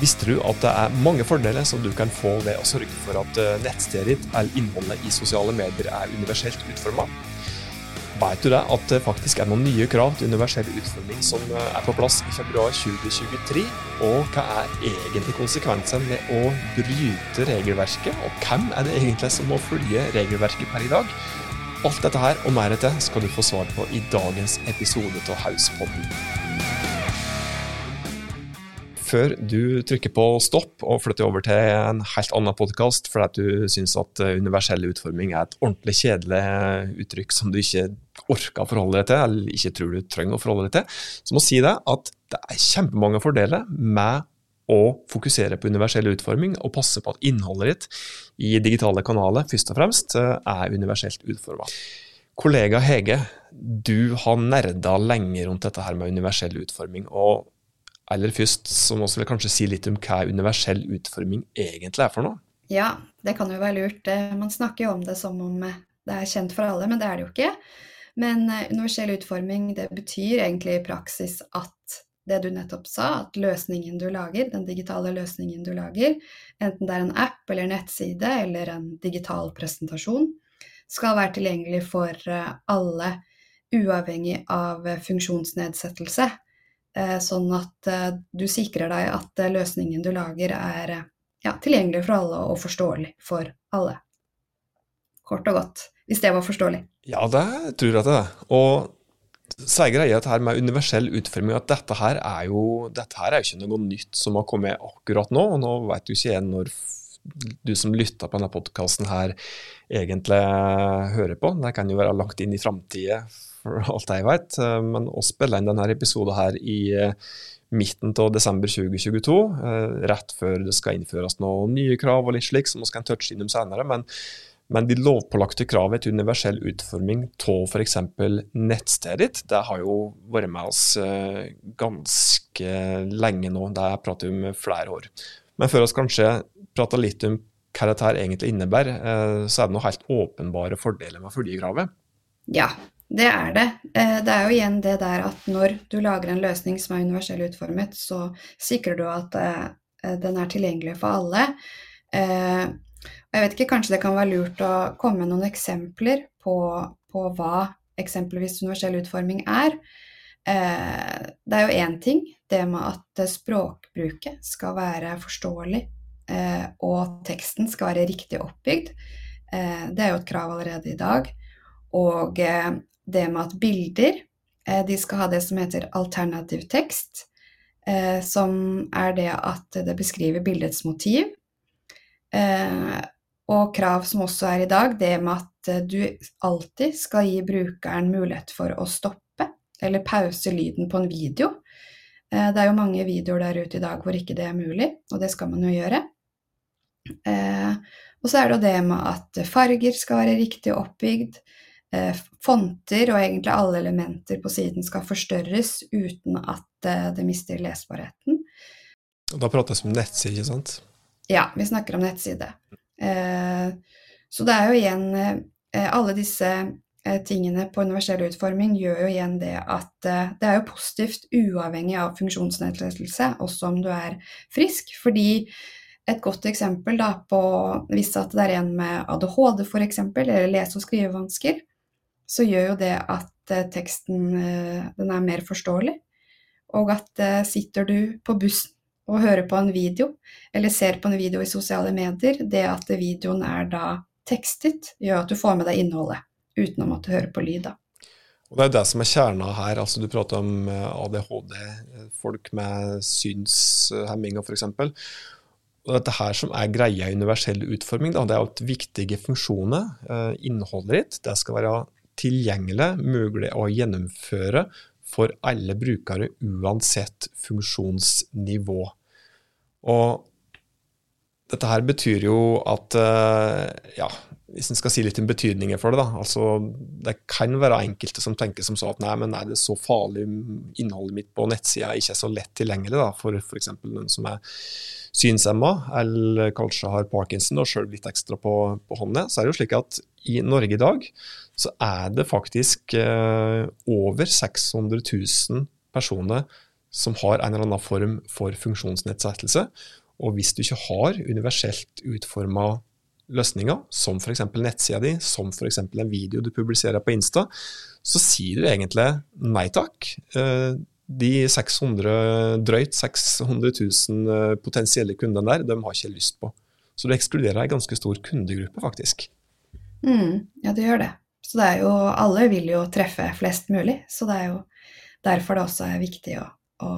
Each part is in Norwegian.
Visste du at det er mange fordeler som du kan få ved å sørge for at eh, nettstedet ditt eller innholdet i sosiale medier er universelt utforma? Vet du det at det faktisk er noen nye krav til universell utforming som eh, er på plass i februar 2023? Og hva er egentlig konsekvensen med å bryte regelverket, og hvem er det egentlig som må følge regelverket per i dag? Alt dette her og mer til skal du få svar på i dagens episode av Hauspodden før du trykker på stopp og flytter over til en helt annen podkast fordi du syns at eh, universell utforming er et ordentlig kjedelig uttrykk som du ikke orker å forholde deg til, eller ikke tror du trenger å forholde deg til, så må jeg si deg at det er kjempemange fordeler med å fokusere på universell utforming og passe på at innholdet ditt i digitale kanaler først og fremst eh, er universelt utforma. Kollega Hege, du har nerda lenge rundt dette her med universell utforming. og Aller først så må vi kanskje si litt om hva universell utforming egentlig er for noe? Ja, det kan jo være lurt. Eh, man snakker jo om det som om eh, det er kjent for alle, men det er det jo ikke. Men eh, universell utforming det betyr egentlig i praksis at det du nettopp sa, at løsningen du lager, den digitale løsningen du lager, enten det er en app eller nettside eller en digital presentasjon, skal være tilgjengelig for alle, uavhengig av funksjonsnedsettelse. Eh, sånn at eh, du sikrer deg at eh, løsningen du lager er ja, tilgjengelig for alle og forståelig for alle. Kort og godt, hvis det var forståelig. Ja, det tror jeg det er. Og så er greia her med universell utforming at dette her er jo dette her er jo ikke noe nytt som har kommet akkurat nå. og Nå vet du ikke jeg når du som lytter på denne podkasten her egentlig hører på. Det kan jo være langt inn i framtida for alt jeg vet. Eh, men å spille inn denne episoden her i eh, midten av desember 2022, eh, rett før det skal innføres noen nye krav og litt slik, som vi kan touche innom senere. Men, men de lovpålagte kravene til universell utforming av f.eks. nettstedet ditt, det har jo vært med oss ganske lenge nå. Det har jeg pratet om flere år. Men før oss kanskje prater litt om hva dette egentlig innebærer, så er det noen helt åpenbare fordeler med følgekravet. Ja, det er det. Eh, det er jo igjen det der at når du lager en løsning som er universell utformet, så sikrer du at eh, den er tilgjengelig for alle. Eh, jeg vet ikke, kanskje det kan være lurt å komme med noen eksempler på, på hva eksempelvis universell utforming er. Det er jo én ting, det med at språkbruket skal være forståelig, og teksten skal være riktig oppbygd. Det er jo et krav allerede i dag. Og det med at bilder eh, de skal ha det som heter alternativ tekst, eh, som er det at det beskriver bildets motiv. Eh, og krav som også er i dag, det med at du alltid skal gi brukeren mulighet for å stoppe eller pause lyden på en video. Det er jo mange videoer der ute i dag hvor ikke det er mulig, og det skal man jo gjøre. Og så er det jo det med at farger skal være riktig oppbygd, Eh, fonter og egentlig alle elementer på siden skal forstørres uten at eh, det mister lesbarheten. Og da prates det om nettside, sant? Ja, vi snakker om nettside. Eh, så det er jo igjen Alle disse tingene på universell utforming gjør jo igjen det at det er jo positivt uavhengig av funksjonsnedsettelse, også om du er frisk. Fordi et godt eksempel da på hvis at det er en med ADHD f.eks., eller lese- og skrivevansker, så gjør jo det at eh, teksten eh, den er mer forståelig. Og at eh, sitter du på bussen og hører på en video, eller ser på en video i sosiale medier, det at videoen er da tekstet, gjør at du får med deg innholdet uten å måtte høre på lyd. da. Og Det er det som er kjerna her. altså Du prater om ADHD, folk med synshemminger f.eks. Og dette her som er greia i universell utforming, da, det er at viktige funksjoner, innholdet ditt, det skal være tilgjengelig, mulig å gjennomføre for alle brukere uansett funksjonsnivå. Og dette her betyr jo at eh, ja, hvis en skal si litt om betydningen for det, da. Altså, det kan være enkelte som tenker som så at nei, men er det så farlig innholdet mitt på nettsida ikke er så lett tilgjengelig da, for f.eks. noen som er synshemma, eller kanskje har parkinson og sjøl litt ekstra på, på hånda, så er det jo slik at i Norge i dag så er det faktisk eh, over 600 000 personer som har en eller annen form for funksjonsnedsettelse. Og hvis du ikke har universelt utforma løsninger, som f.eks. nettsida di, som f.eks. en video du publiserer på Insta, så sier du egentlig nei takk. Eh, de 600, drøyt 600 000 eh, potensielle kundene der, de har ikke lyst på. Så du ekskluderer ei ganske stor kundegruppe, faktisk. Mm, ja, du gjør det. Så det er jo Alle vil jo treffe flest mulig, så det er jo derfor det også er viktig å, å,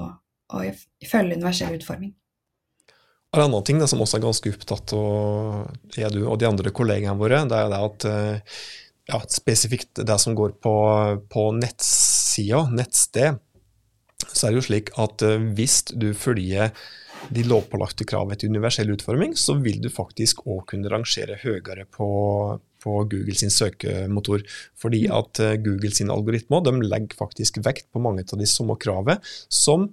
å følge universell utforming. En annen ting da, som også er ganske opptatt av er du og de andre kollegene våre, det er det at eh, ja, spesifikt det som går på, på nettsida, nettsted, så er det jo slik at eh, hvis du følger de lovpålagte kravene til universell utforming, så vil du faktisk òg kunne rangere høyere på, på Google sin søkemotor. Fordi at eh, Google sine algoritmer de legger faktisk vekt på mange av de samme kravene som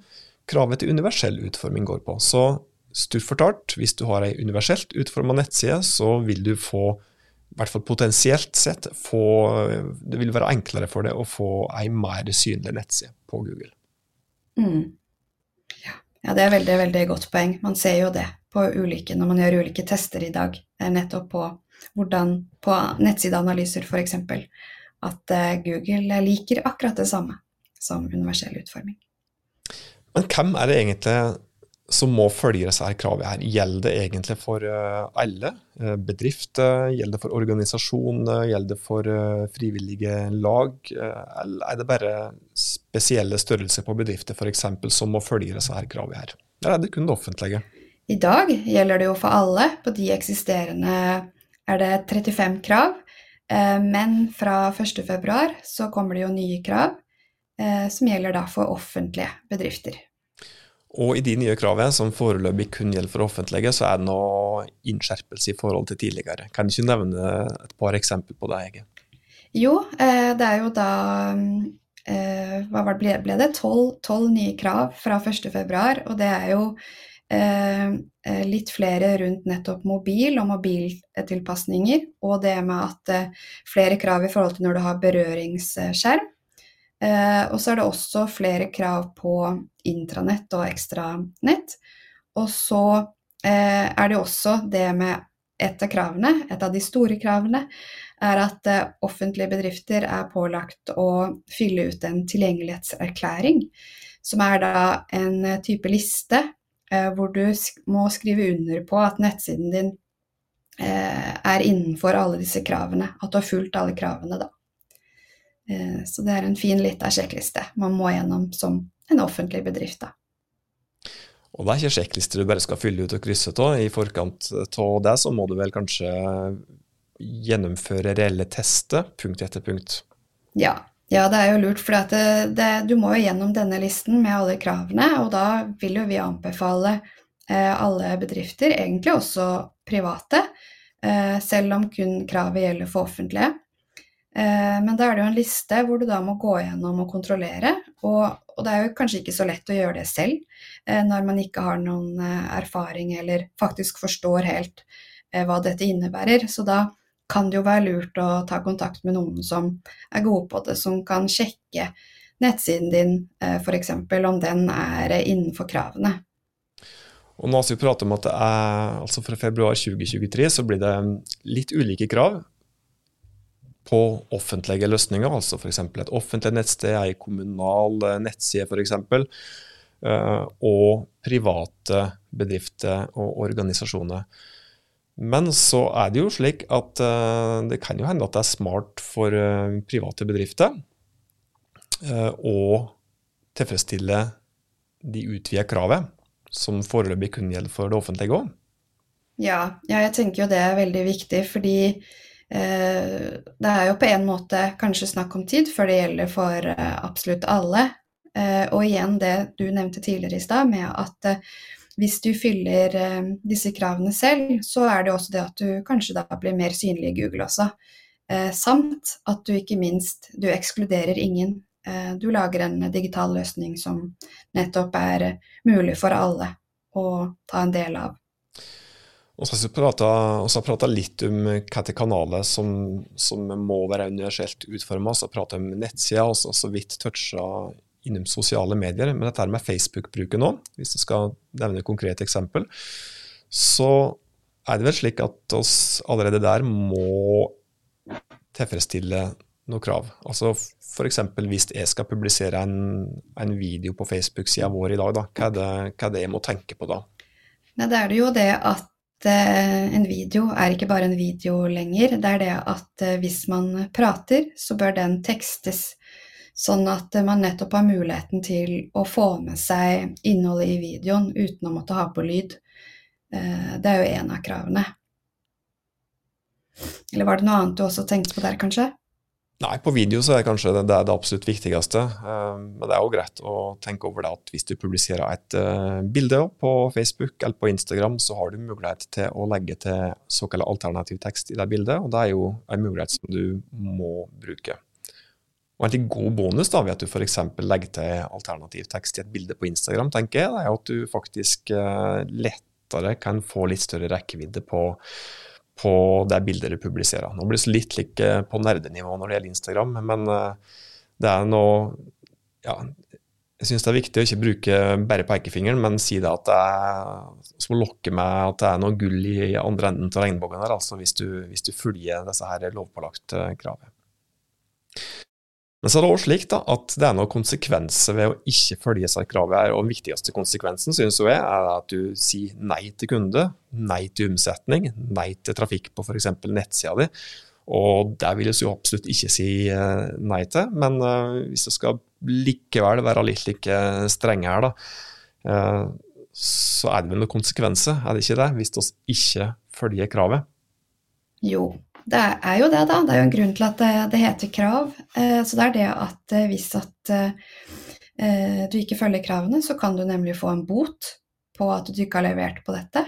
kravet til universell utforming går på. Så stort fortalt, hvis du har ei universelt utforma nettside, så vil du få, i hvert fall potensielt sett, få, det vil være enklere for deg å få ei mer synlig nettside på Google. Mm. Ja. det er veldig, veldig godt poeng. Man ser jo det på ulike, når man gjør ulike tester i dag, nettopp på hvordan på nettsideanalyser f.eks. at eh, Google liker akkurat det samme som universell utforming. Men hvem er det egentlig som må følge disse her kravene. her. Gjelder det egentlig for eh, alle? Eh, bedrifter? Gjelder det for organisasjoner? Gjelder det for eh, frivillige lag? Eller er det bare spesielle størrelser på bedrifter f.eks. som må følge disse her kravene her? Eller er det kun det offentlige? I dag gjelder det jo for alle. På de eksisterende er det 35 krav. Men fra 1.2 så kommer det jo nye krav som gjelder da for offentlige bedrifter. Og i de nye kravene, som foreløpig kun gjelder for offentlige, så er det noe innskjerpelse i forhold til tidligere. Kan du ikke nevne et par eksempler på det, Ege? Jo, eh, det er jo da eh, Hva ble, ble det? Tolv nye krav fra 1.2, og det er jo eh, litt flere rundt nettopp mobil og mobiltilpasninger, og det med at flere krav i forhold til når du har berøringsskjerm. Eh, og så er det også flere krav på intranett og ekstranett. Og så eh, er det også det med et av kravene, et av de store kravene, er at eh, offentlige bedrifter er pålagt å fylle ut en tilgjengelighetserklæring, som er da en type liste hvor du må skrive under på at nettsiden din er innenfor alle disse kravene, at du har fulgt alle kravene, da. Eh, så det er en fin lita sjekkliste man må gjennom som en offentlig bedrift. da. Og det er ikke sjekklister du bare skal fylle ut og krysse av. I forkant av det så må du vel kanskje gjennomføre reelle tester, punkt etter punkt. Ja, ja det er jo lurt, for du må jo gjennom denne listen med alle kravene, og da vil jo vi anbefale eh, alle bedrifter, egentlig også private, eh, selv om kun kravet gjelder for offentlige, men da er det jo en liste hvor du da må gå gjennom og kontrollere. Og, og, det er jo kanskje ikke så lett å gjøre det selv eh, når man ikke har noen eh, erfaring eller faktisk forstår helt hva dette innebærer. Så da kan det jo være lurt å ta kontakt med noen som er gode på det, som kan sjekke nettsiden din f.eks. om den er innenfor kravene. Og nå har vi pratet om at det er, altså Fra februar 2023 så blir det litt ulike krav på offentlige løsninger, altså f.eks. et offentlig nettsted, ei kommunal eh, nettside f.eks., eh, og private bedrifter og organisasjoner. Men så er det jo slik at eh, det kan jo hende at det er smart for private bedrifter å tilfredsstille de utvida kravet, som foreløpig kun gjelder for det offentlige òg. Ja, ja, jeg tenker jo det er veldig viktig, fordi det er jo på en måte kanskje snakk om tid før det gjelder for eh, absolutt alle. Eh, og igjen det du nevnte tidligere i stad, med at hvis du fyller disse kravene selv, så er det også det at du kanskje da blir mer synlig i Google også. Samt at du ikke minst du ekskluderer ingen. Du lager en digital løsning som nettopp er mulig for alle å ta en del av. Og så har vi prata litt om hvilke kanaler som, som, må være universelt utforma. Så prata om nettsider, og så vidt toucha innom sosiale medier. Men dette med Facebook-bruken nå, hvis jeg skal nevne et konkret eksempel, så er det vel slik at oss allerede der må tilfredsstille noen krav. Altså F.eks. hvis jeg skal publisere en, en video på Facebook-sida vår i dag, da, hva, er det, hva er det jeg må tenke på da? Nei, det er det jo det at Eh, en video er ikke bare en video lenger. Det er det at eh, hvis man prater, så bør den tekstes. Sånn at man nettopp har muligheten til å få med seg innholdet i videoen uten å måtte ha på lyd. Eh, det er jo en av kravene. Eller var det noe annet du også tenkte på der, kanskje? Nei, på video så er det kanskje det, det, er det absolutt viktigste. Uh, men det er jo greit å tenke over det at hvis du publiserer et uh, bilde på Facebook eller på Instagram, så har du mulighet til å legge til såkalt alternativ tekst i det bildet, og det er jo en mulighet som du må bruke. Og En god bonus da, ved at du f.eks. legger til alternativ tekst i et bilde på Instagram, tenker jeg, det er at du faktisk uh, lettere kan få litt større rekkevidde på på det bildet du publiserer. Nå blir det litt like på nerdenivå når det gjelder Instagram, men eh, det er noe ja, jeg syns det er viktig å ikke bruke bare pekefingeren, men si det at det er som å lokke med at det er noe gull i andre enden av regnbuen her, altså hvis du, hvis du følger disse her lovpålagte kravene. Men så er det også slik da, at det er noen konsekvenser ved å ikke følge seg kravet. her, og Den viktigste konsekvensen synes jeg er at du sier nei til kunde, nei til omsetning, nei til trafikk på f.eks. nettsida di. Og det vil vi jo absolutt ikke si eh, nei til, men uh, hvis vi skal likevel være litt like strenge her, da, uh, så er det vel noen konsekvenser, er det ikke det, hvis vi ikke følger kravet? Jo, det er jo det, da. Det er jo en grunn til at det, det heter krav. Eh, så det er det at eh, hvis at eh, du ikke følger kravene, så kan du nemlig få en bot på at du ikke har levert på dette.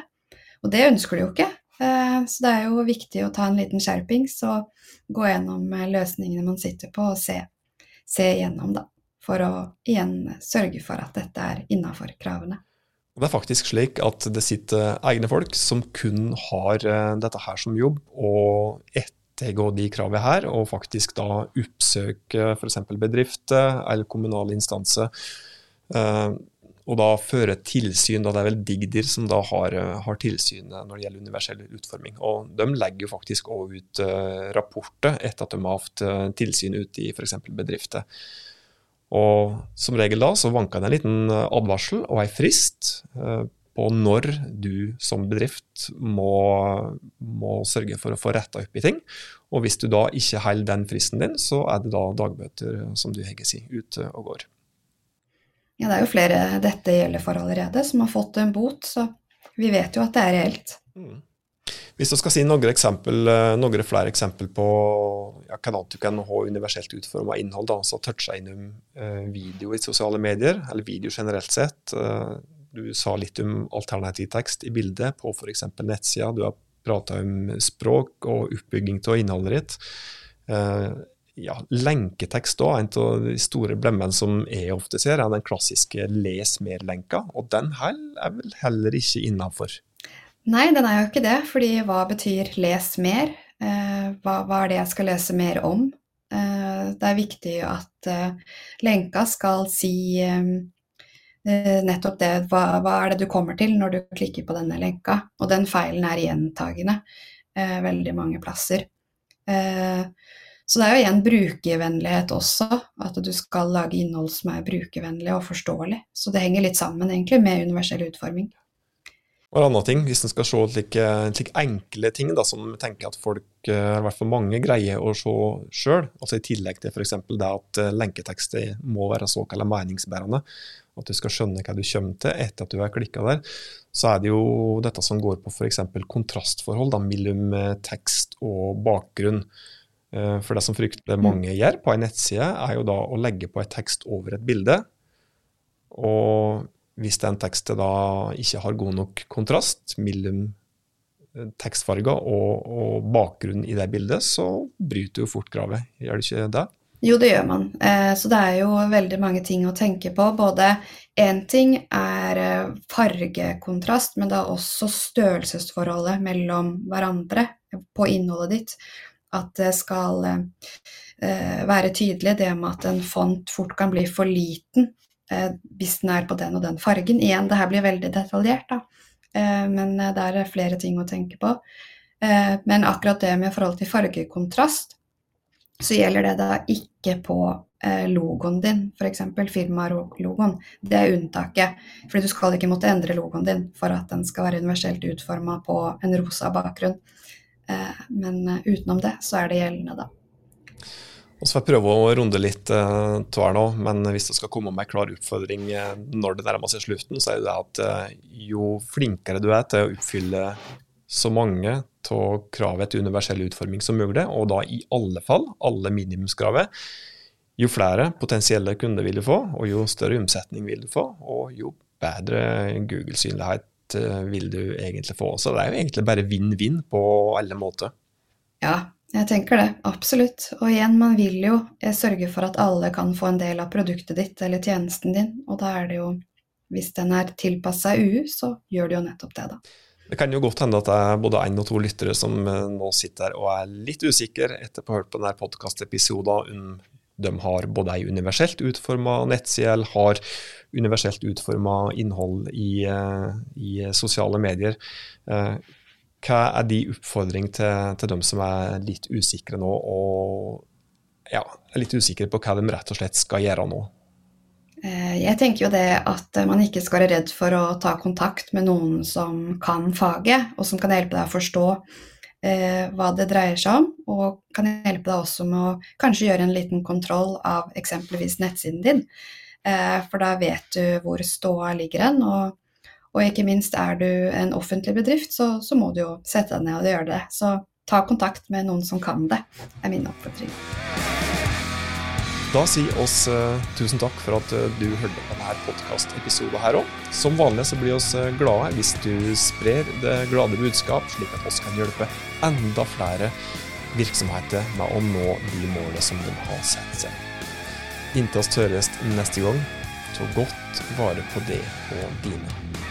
Og det ønsker du jo ikke. Så det er jo viktig å ta en liten skjerpings og gå gjennom løsningene man sitter på, og se, se igjennom, da. For å igjen sørge for at dette er innafor kravene. Det er faktisk slik at det sitter egne folk som kun har eh, dette her som jobb, og ettergå de kravene her, og faktisk da oppsøke f.eks. bedrifter eller kommunale instanser. Eh, og da føre tilsyn. Da det er vel Digdir som da har, har tilsynet når det gjelder universell utforming. Og De legger jo faktisk også ut rapporter etter at de har hatt tilsyn ute i f.eks. bedrifter. Og som regel da så vanker det en liten eh, advarsel og ei frist eh, på når du som bedrift må, må sørge for å få retta opp i ting. Og hvis du da ikke holder den fristen din, så er det da dagbøter, som du Hegge sier, ute og går. Ja, det er jo flere dette gjelder for allerede, som har fått en bot, så vi vet jo at det er reelt. Mm. Hvis du skal si noen, eksempel, eh, noen flere eksempel på ja, hvordan du kan ha universelt utforma innhold, da, så toucha innom eh, video i sosiale medier, eller video generelt sett. Eh, du sa litt om alternativ tekst i bildet på f.eks. nettsida. Du har prata om språk og oppbygging av innholdet ditt. Ja, lenketekst da, en av de store blemmene som jeg ofte ser, er den klassiske les mer-lenka. Og den er vel heller ikke innafor. Nei, den er jo ikke det, fordi hva betyr 'les mer'? Eh, hva, hva, er det jeg skal lese mer om? Eh, det er viktig at eh, lenka skal si eh, eh, nettopp det. Hva, hva, er det du kommer til når du klikker på denne lenka? Og den feilen er gjentagende eh, veldig mange plasser. så det er jo igjen brukervennlighet også, at du skal lage innhold som er brukervennlig og forståelig. Så det henger litt sammen egentlig med universell utforming. Og en annen ting, Hvis en skal se slike, like enkle ting da, som tenker at folk, eh, i hvert fall mange, greier å se sjøl, altså i tillegg til f.eks. det at eh, lenketekster må være såkalt meningsbærende, at du skal skjønne hva du kommer til etter at du har klikka der, så er det jo dette som går på f.eks. kontrastforhold da, mellom eh, tekst og bakgrunn. For det som fryktelig mm. mange gjør på en nettside, er jo da å legge på et tekst over et bilde. Og hvis den teksten da ikke har god nok kontrast mellom eh, tekstfarger og, og bakgrunnen i det bildet, så bryter jo fort kravet. Gjør det ikke det? Jo, det gjør man. Eh, så det er jo veldig mange ting å tenke på. Både én ting er eh, fargekontrast, men det er også størrelsesforholdet mellom hverandre på innholdet ditt. At det skal være tydelig det med at en font fort kan bli for liten hvis den er på den og den fargen. Igjen, det her blir veldig detaljert, da. Eh, men eh, det er flere ting å tenke på. Eh, men akkurat det med forhold til fargekontrast, så gjelder det da ikke på eh, logoen din, f.eks. firmalogoen. Det er unntaket. Fordi du skal ikke måtte endre logoen din for at den skal være universelt utforma på en rosa bakgrunn. Men utenom det, så er det gjeldende, da. Og så får jeg prøve å runde litt uh, tver nå, men hvis det skal komme med en klar oppfordring uh, når det nærmer seg slutten, så er det at uh, jo flinkere du er til å oppfylle så mange av kravet til universell utforming som mulig, og da i alle fall alle minimumskravet, jo flere potensielle kunder vil du få, og jo større omsetning vil du få, og jo bedre Google-synlighet vil du egentlig få. Så det er jo egentlig bare vinn-vinn på alle måter. Ja, jeg tenker det, absolutt. Og igjen, man vil jo eh, sørge for at alle kan få en del av produktet ditt eller tjenesten din, og da er det jo Hvis den er tilpassa UU, så gjør det jo nettopp det, da. Det kan jo godt hende at det er både én og to lyttere som eh, nå sitter og er litt usikre etter å ha hørt på denne podkastepisoden om de har både ei universelt utforma nettside eller har universelt utforma innhold i, eh, i, sosiale medier. Hva er de oppfordring til, til dem som er litt usikre nå, og ja, er litt usikre på hva de rett og slett skal gjøre nå? Eh, jeg tenker jo det at man ikke skal være redd for å ta kontakt med noen som kan faget, og som kan hjelpe deg å forstå eh, hva det dreier seg om, og kan hjelpe deg også med å kanskje gjøre en liten kontroll av eksempelvis nettsiden din. Eh, for da vet du hvor ståa ligger hen, og og ikke minst er du en offentlig bedrift, så, så må du jo sette deg ned og gjøre det. Så ta kontakt med noen som kan det, er min oppfordring. Da sier oss uh, tusen takk for at uh, du hørte på denne podkastepisoden her òg. Som vanlig så blir vi uh, glade hvis du sprer det glade budskap, slik at oss kan hjelpe enda flere virksomheter med å nå de målene som de har sett seg. Inntil oss høres neste gang, ta godt vare på det og dine.